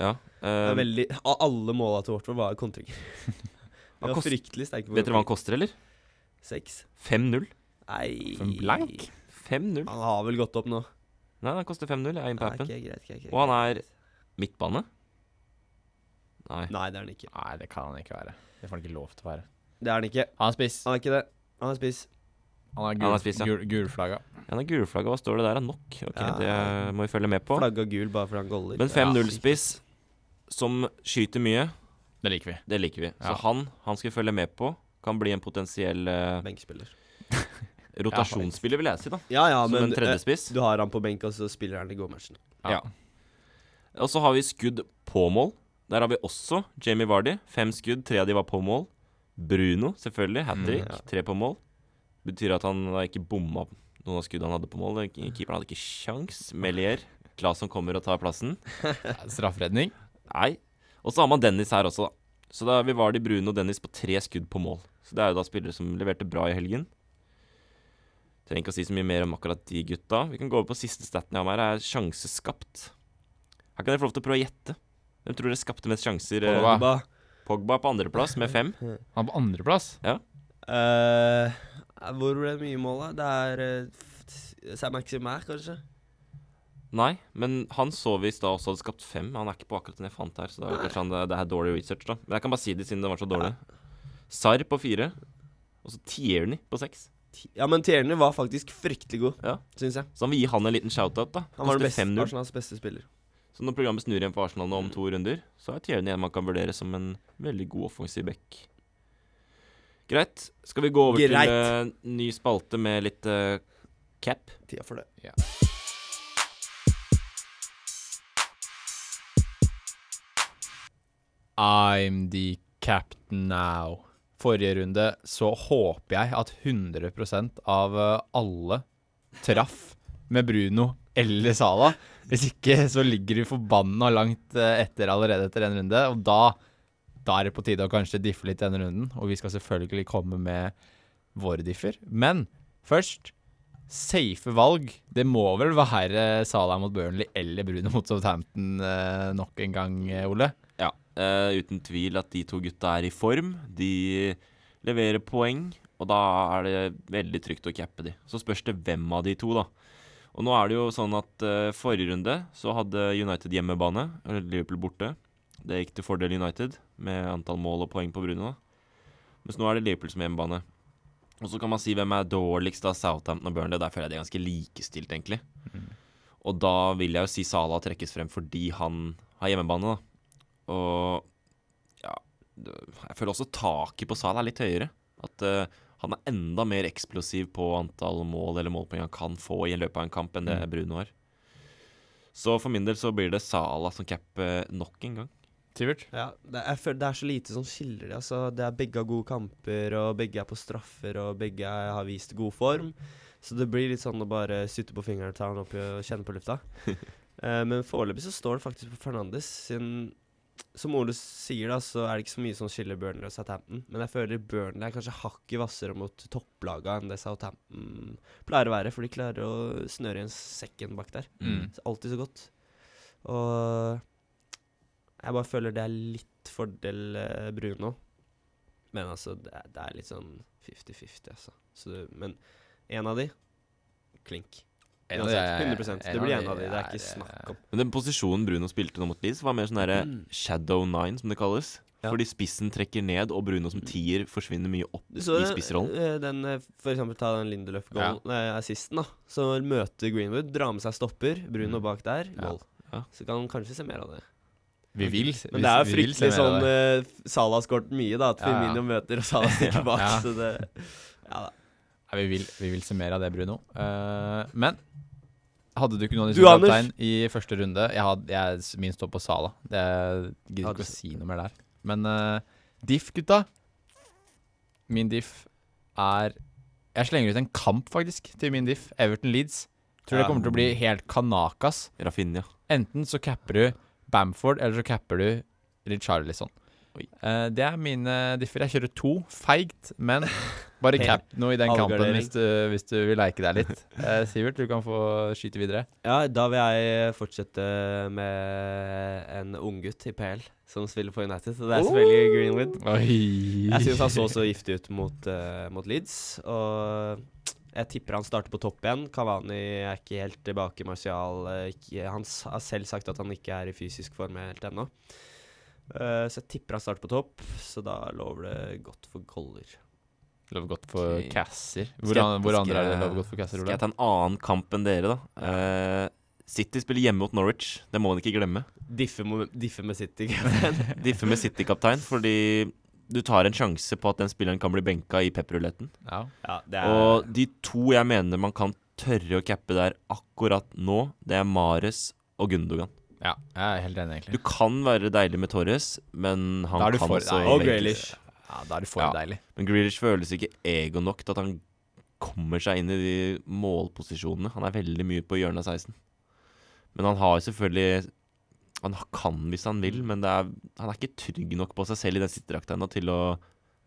Ja. Det eh, er veldig, alle måla til Watford var kontringer. [LAUGHS] [LAUGHS] Det var kost- fryktelig sterke. vet dere hva han koster, eller? Seks. 5-0. Nei For en blank? 5-0. Han har vel gått opp nå. Nei, han koster 5-0. Jeg er inne på appen. ok, greit, greit, greit. Og han er midtbane? Nei. Nei, det er han ikke. Nei, det kan han ikke være. Det får han ikke lov til å være. Det er han ikke. Han er spiss. Han er ikke det. Han er spiss. Han er Han gul, er spiss, ja. gul, gulflagga. Han er gulflagga. Hva står det der? Nok? Ok, Ja. Det må vi følge med på. Flagga gul bare fordi han goller. Men 5-0-spiss som skyter mye, Det liker vi. det liker vi. Så han, han skal vi følge med på. Kan bli en potensiell eh, Benkspiller. [LAUGHS] rotasjonsspiller, vil jeg si, da. Ja, ja, Som men en tredjespiss. eh, du har han på benk, og så spiller han i gåmatchen. Ja. Og så har vi skudd på mål. Der har vi også Jamie Vardy. Fem skudd, tre av de var på mål. Bruno, selvfølgelig. Hat trick, Mm, ja. tre på mål. Betyr at han da ikke bomma noen av skuddene han hadde på mål. Keeperen hadde ikke kjangs. Melier, Claesson kommer og tar plassen. [LAUGHS] Strafferedning. Nei. Og så har man Dennis her også, da. Så da har vi Vardy, Bruno og Dennis på tre skudd på mål. Så det er jo da spillere som leverte bra i helgen. Trenger ikke å si så mye mer om akkurat de gutta. Vi kan gå over på siste staten jeg har med her, er sjanse skapt. Her kan dere få lov til å prøve å gjette. Hvem tror dere skapte mest sjanser? Eh, Pogba. Pogba. På andreplass med fem. Han på andreplass. Eh, hvor ble det mye mål, da? Det er uh, Saint-Maximaire, kanskje? Nei, men han så vi i stad også hadde skapt fem. Han er ikke på akkurat den jeg fant her, så det er kanskje han, det, det er dårlig research, da. Men jeg kan bare si det siden det var så dårlig. Sarr på fire. Og så Tierney på seks. Ja, men Tierney var faktisk fryktelig god, Ja. syns jeg. Så han vil gi han en liten shout-out, da. Han var den beste, 5-0. Arsenals beste spiller. Så når programmet snur igjen for Arsenal nå om to runder, så er Tierney en man kan vurdere som en veldig god offensiv back. Greit. Skal vi gå over Greit. til uh, ny spalte med litt uh, cap? Tida for det. I'm the captain now. Forrige runde så håper jeg at 100% av eh, alle traff med Bruno eller Sala. Hvis ikke så ligger de forbanna langt eh, etter allerede etter en runde. Og da, da er det på tide å kanskje diffe litt denne runden. Og vi skal selvfølgelig komme med våre differ. Men først Safe valg. Det må vel være Salah mot Burnley eller Bruno mot Southampton eh, nok en gang, Ole? Eh, uten tvil at de to gutta er i form. De leverer poeng, og da er det veldig trygt å cappe de. Så spørs det hvem av de to, da. Og nå er det jo sånn at uh, forrige runde så hadde United hjemmebane, eller Liverpool borte. Det gikk til fordel United, med antall mål og poeng på Bruno. Mens nå er det Liverpool som er hjemmebane. Og så kan man si hvem er dårligst av Southampton og Burnley. Der føler jeg de er ganske likestilt, egentlig. Og da vil jeg jo si Salah trekkes frem fordi han har hjemmebane, da. Og ja Jeg føler også taket på Salah er litt høyere. At uh, han er enda mer eksplosiv på antall mål eller målpoeng han kan få i løpet av en kamp, enn det Mm. Bruno har. Så for min del så blir det Salah som capper nok en gang. Sivert? Ja, det er, jeg føler det er så lite som skiller dem. Altså, det er begge har gode kamper, og begge er på straffer, og begge er, har vist god form. Så det blir litt sånn å bare sutte på fingeren ta den opp og kjenne på lufta. uh, [LAUGHS] men foreløpig så står det faktisk på Fernandes. Siden, som Ole sier, da, så er det ikke så mye som skiller Burnley og Southampton. Men jeg føler Burnley er kanskje hakket hvassere mot topplaga enn det Southampton pleier å være. For de klarer å snøre igjen sekken bak der. Mm. Så alltid så godt. Og jeg bare føler det er litt fordel eh, Bruno. Men altså, det er, det er litt sånn 50-50, altså. Så det, men en av de klink. Ja, Uansett, er- 100% Det blir en av de, det er ikke snakk om. Men den posisjonen Bruno spilte nå mot Leeds, var mer sånn derre shadow nine, som det kalles. Ja. Fordi spissen trekker ned, og Bruno som tier forsvinner mye opp så i spissrollen. eh, den eh, For eksempel ta den Lindelöf-assisten, da. Så møter Greenwood, drar med seg stopper, Bruno bak der, Ja. Ja. Så kan han kanskje se mer av det. Vi vil. Men det er jo fryktelig sånn uh, Salah har skåret mye, da. At Ja, ja. Firmino møter og Salah [LAUGHS] stikker bak. Ja. Så det Ja da. Nei, vi, vil, vi vil se mer av det, Bruno. Uh, men hadde du ikke noen kaptein i første runde? Jeg, had, jeg min står på Sala. Jeg gidder ikke å si noe mer der. Men uh, diff, gutta. Min diff er Jeg slenger ut en kamp, faktisk, til min diff. Everton Leeds. Tror det kommer til å bli helt kanakas. Rafinha. Enten så capper du Bamford, eller så capper du Richarlison. Uh, det er mine differ. Jeg kjører to. Feigt, men [LAUGHS] bare cap noe i den kampen hvis du, hvis du vil leke deg litt. [LAUGHS] Eh, Sivert, du kan få skyte videre. Ja, da vil jeg fortsette med en unggutt i PL som spiller for United. Så det er selvfølgelig Greenwood. Oi. Jeg syns han så så giftig ut mot, uh, mot Leeds. Og jeg tipper han starter på topp igjen. Kavani er ikke helt tilbake. Martial eh, ikke, Han har selv sagt at han ikke er i fysisk form helt ennå. Uh, så jeg tipper han starter på topp, så da lover det godt for Goller. Lov Got for okay. Casser. Hvor, jeg- an, hvor andre er det Love Got for Casser, Skal jeg ta en annen kamp enn dere, da? Uh, City spiller hjemme mot Norwich. Det må man ikke glemme. Diffe, diffe med City [LAUGHS] Diffe med City-kaptein, fordi du tar en sjanse på at den spilleren kan bli benka i pepperuletten. Ja. ja, er Og de to jeg mener man kan tørre å cappe der akkurat nå, det er Mares og Gundogan. ja, jeg er helt enig, Du kan være deilig med Torres, men han kan for også. Og. Grealish. Ja, da er det for Ja. deilig. Men Grealish føles ikke ego nok til at han kommer seg inn i de målposisjonene. Han er veldig mye på hjørnet av 16. Men han har jo selvfølgelig Han kan hvis han vil, men det er, han er ikke trygg nok på seg selv i den sittedrakta ennå til å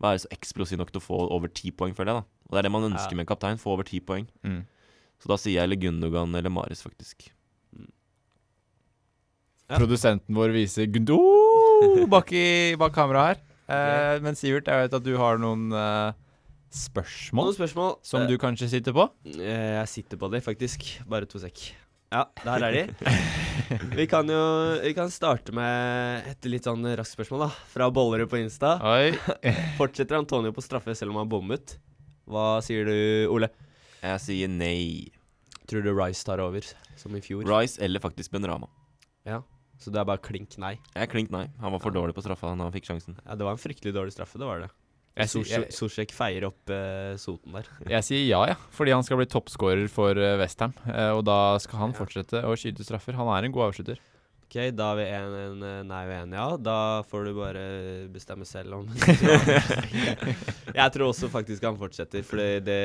være så eksplosiv nok til å få over ti poeng, føler jeg. da Og det er det man ønsker Ja. med en kaptein. Få over ti poeng. Mm. Så da sier jeg eller Gundogan eller Maris, faktisk. Ja. Produsenten vår viser Gundo [LAUGHS] bak, i, bak kameraet her. Eh, men Sivert, jeg vet at du har noen eh, spørsmål Noen spørsmål som Eh, du kanskje sitter på? Eh, Jeg sitter på de, faktisk. Bare to sekk. Ja, der er de. [LAUGHS] vi kan jo Vi kan starte med et litt sånn raskt spørsmål, da. Fra Bollerud på Insta. Oi. [LAUGHS] Fortsetter Antonio på straffe selv om han bommet? Hva sier du, Ole? Jeg sier nei. Tror du Rice tar over, som i fjor? Rice eller faktisk Benrama. Ja. Så det er bare klink nei? Jeg klink nei. Han var for dårlig på straffa da han fikk sjansen. Ja, det var en fryktelig dårlig straffe, det var det. Sosjek feier opp uh, soten der. [LAUGHS] jeg sier ja, ja. Fordi han skal bli toppskårer for uh, Westham. og da skal han Ja. fortsette å skyte straffer. Han er en god avslutter. Ok, da er vi en, en nei og en ja. Da får du bare bestemme selv om [LAUGHS] [LAUGHS] Jeg tror også faktisk han fortsetter, fordi det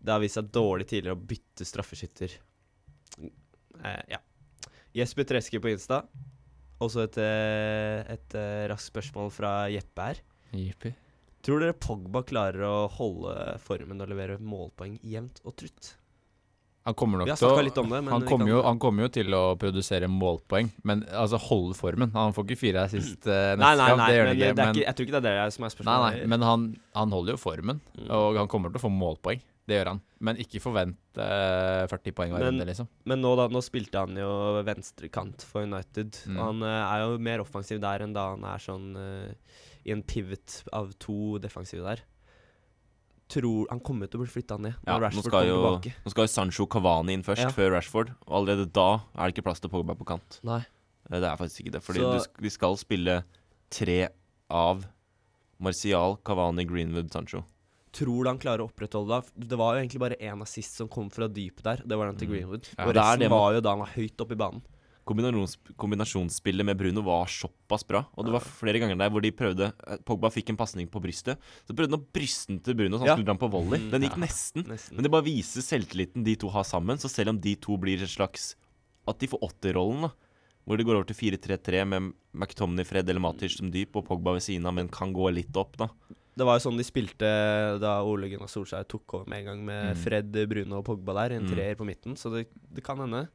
Det har vist seg dårlig tidligere å bytte straffeskytter. Uh, ja. Jesper Treske på Insta. Også et, eh, et eh, raskt spørsmål fra Jeppe her. Jippi. Tror dere Pogba klarer å holde formen og levere målpoeng jevnt og trutt? Han kommer nok til å det, han, kommer jo, han kommer jo til å produsere målpoeng, men altså holde formen. Han får ikke fire assist uh, neste Nei, nei, nei, det men det er Men, ikke, jeg tror ikke det er det som er nei, spørsmålet. nei, men han, han holder jo formen, Mm. og han kommer til å få målpoeng. Det gjør han. Men ikke forvent eh, 40 poeng hver runde, liksom. Men nå, da, nå spilte han jo venstrekant for United. Mm. Og han eh, er jo mer offensiv der enn da han er sånn eh, i en pivot av to defensive der. Tror Han kommer til å bli flytta ned når Ja, Rashford kommer jo, tilbake. nå skal jo Sancho Cavani inn først, Ja. før Rashford. Og allerede da er det ikke plass til Pogba på kant. Nei. Eh, Det er faktisk ikke det. Fordi Så- du, de skal spille tre av Martial, Cavani, Greenwood, Sancho. Tror du han klarer å opprettholde det? Det var jo egentlig bare én assist som kom fra dypet der. Det var den til Mm. Greenwood. Ja, og er resten det var jo da han var høyt oppe i banen. Kombinasjons, kombinasjonsspillet med Bruno var såpass bra. Og det var flere ganger der hvor de prøvde eh, Pogba fikk en pasning på brystet. Så prøvde han å bryste den til Bruno, så han Ja. skulle dra på volley. Mm, Den gikk ja. nesten. Nesten. Men det bare viser selvtilliten de to har sammen. Så selv om de to blir et slags At de får åtterrollen, da. Hvor det går over til 4-3-3 med McTomney, Fred eller Matic som dyp, og Pogba ved siden av, men kan gå litt opp, da. Det var jo sånn de spilte da Ole Gunnar Solskjær tok over med en gang med Mm. Fred, Bruno og Pogba der, en Mm. treer på midten, så det, det kan hende.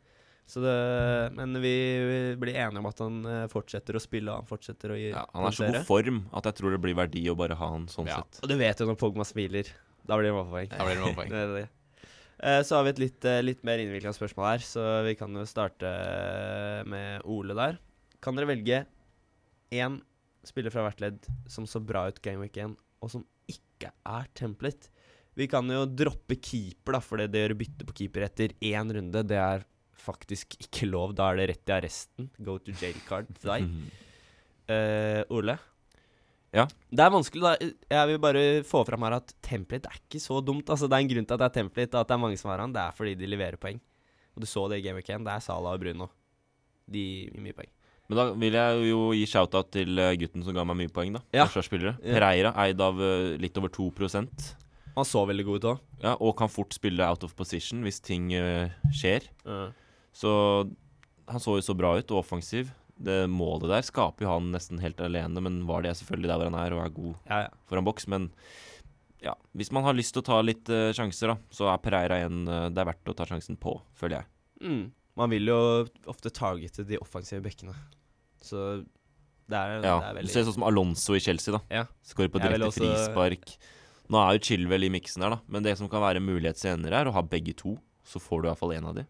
Så det, men vi, vi blir enige om at han eh, fortsetter å spille, og han fortsetter å gi Ja, han er så god form at jeg tror det blir verdi å bare ha han sånn Ja. sett. Og du vet jo når Pogba smiler, da blir det målpoeng. Da blir det målpoeng. [LAUGHS] Det det. Eh, så har vi et litt, eh, litt mer innvikla spørsmål her, så vi kan jo starte med Ole der. Kan dere velge én spiller fra hvert ledd som så bra ut Game Week 1, og som ikke er templet. Vi kan jo droppe keeper, da, for det å gjøre bytte på keeper etter én runde, det er faktisk ikke lov. Da er det rett i arresten. Go to jail card til deg. Uh, [LAUGHS] Ole? Ja? Det er vanskelig, da. Jeg vil bare få fram her at template er ikke så dumt. Altså, det er en grunn til at det er template, og at det er mange som har han. Det er fordi de leverer poeng. Og du så det i Game Week 1. Det er Salah og Bruno. De gir mye poeng. Men da vil jeg jo gi shout-out til eh, gutten som ga meg mye poeng, da. Ja. Forsvarsspillere. Pereira, eid av eh, litt over 2% Han så veldig god ut òg. ja, og kan fort spille out of position hvis ting eh, skjer. Så han så jo så bra ut, og offensiv. Det målet der skaper jo han nesten helt alene, men var det selvfølgelig der hvor han er og er god Ja, ja. foran boks. Men ja, hvis man har lyst til å ta litt sjanser, da, så er Pereira en det er verdt å ta sjansen på, føler jeg. Mm. Man vil jo ofte targete de offensive bekkene. Så det er, Ja, det er Du ser sånn som Alonso i Chelsea, da. Ja. Skårer på direkte også- frispark. Nå er jo Chilwell i miksen her, da, men det som kan være mulighet senere, er å ha begge to. Så får du iallfall én av de.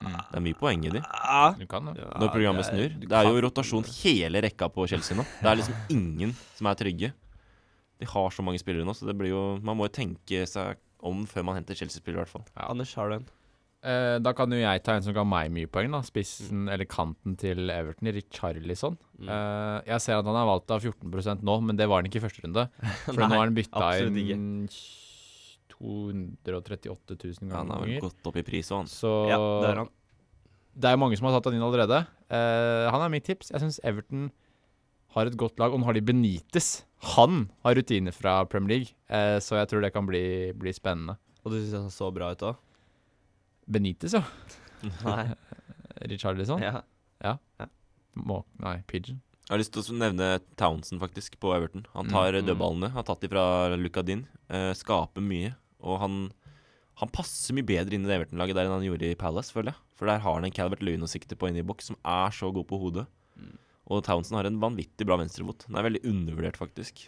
Det er mye poeng i de. Du kan. Ja, når programmet det er- snur. du Det er jo rotasjon hele rekka på Chelsea nå. Det er liksom ingen som er trygge. De har så mange spillere nå, så det blir jo Man må jo tenke seg om før man henter Chelsea-spillere, i hvert fall. Anders, har du en? Eh, da kan jo jeg ta en som ga meg mye poeng, da. Spissen, eller kanten til Everton, Richarlison. Mm. Uh, jeg ser at han er valgt av 14% nå, men det var han ikke i første runde. [LAUGHS] For nå har han bytta inn 238 000 ganger. Han har vel gått opp i pris òg, han. Så Ja, det er han. det er mange som har tatt han inn allerede. Uh, han er mitt tips. Jeg syns Everton har et godt lag, og nå har de Benitez. Han har rutiner fra Premier League, eh, så jeg tror det kan bli, bli spennende. Og du syns han så bra ut òg? Benitez, ja. Nei. [LAUGHS] Richarlison. Ja. Må, nei, Pigeon. Jeg har lyst til å nevne Townsend, faktisk, på Everton. Han tar Mm, mm. dødballene. Har tatt de fra Luka Din. Eh, skaper mye. Og han, han passer mye bedre inn i det Everton-laget der enn han gjorde i Palace, føler jeg. For der har han en Calvert Lewin å sikte på inne i boks, som er så god på hodet. Mm. Og Townsend har en vanvittig bra venstrefot. Den er veldig undervurdert, faktisk.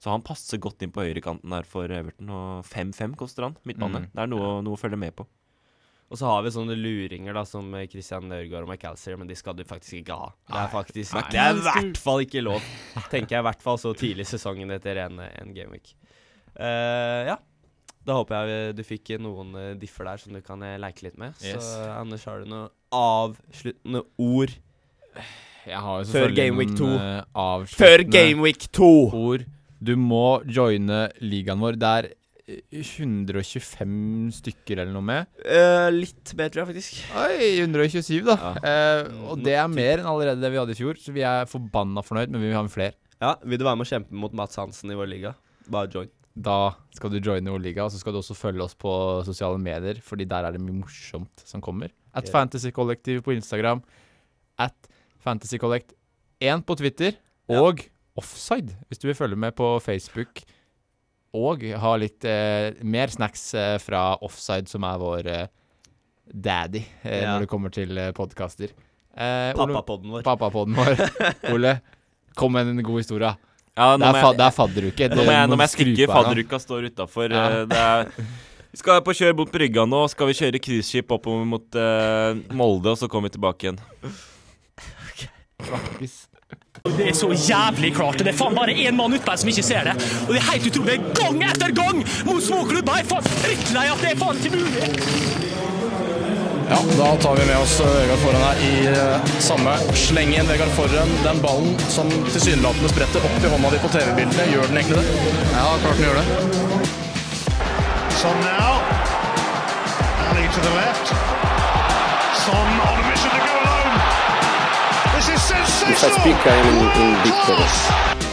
Så han passer godt inn på høyrekanten der for Everton. Og 5-5 koster han, midtbane. Mm. Det er noe, noe å følge med på. Og så har vi sånne luringer da som eh, Christian Nørgaard og McAllister, men de skal du faktisk ikke ha. Det er faktisk Det er i hvert fall ikke lov. Tenker jeg i hvert fall så tidlig i sesongen etter en, en gameweek. Uh, ja. Da håper jeg du fikk noen eh, differ der som du kan eh, leke litt med. Yes. Så Anders, har du noen avsluttende ord Jeg har jo Før selvfølgelig Game Week noen, 2. eh, før gameweek 2! ord. Du må joine ligaen vår. Det er eh, 125 stykker eller noe med. Uh, litt mer, tror jeg faktisk. Oi, 127, da. Ja. Uh, og det er mer enn allerede det vi hadde i fjor, så vi er forbanna fornøyd, men vi vil ha med flere. Ja, Vil du være med å kjempe mot Mats Hansen i vår liga? Bare join. Da skal du joine vår liga, og så skal du også følge oss på sosiale medier, fordi der er det mye morsomt som kommer. At yeah. Fantasy Collective på Instagram. At Fantasy Collect 1 på Twitter. Ja. Og Offside, hvis du vil følge med på Facebook. Og ha litt eh, mer snacks eh, fra Offside, som er vår eh, daddy eh, Ja. når det kommer til eh, podkaster. Eh, Ole- Pappapodden vår. Pappapodden vår. [LAUGHS] Ole, kom med en god historie. Ja, Det er, fa det er fadderuke. Nå må jeg, nå må jeg stikke. Fadderuka står utafor. Ja. Vi skal på kjør mot brygga nå. Skal vi kjøre cruiseskip oppover mot eh, Molde, og så kommer vi tilbake igjen. Snakkes. Det er så jævlig klart, det er faen bare én mann utpå her som ikke ser det. Og det er helt utrolig. Gang etter gang mot småklubber! Jeg er faen drittlei at det er faen ikke mulig. Ja, da tar vi med oss eh, Vegard Forhen her i eh, samme slengen. Vegard Forhen, den ballen som tilsynelatende spretter opp i hånda di på TV-bildene, gjør den egentlig det? Ja, klart den gjør det. Sånn now. Ali to the left. Son on mission to go If I speak, I am in, in big trouble.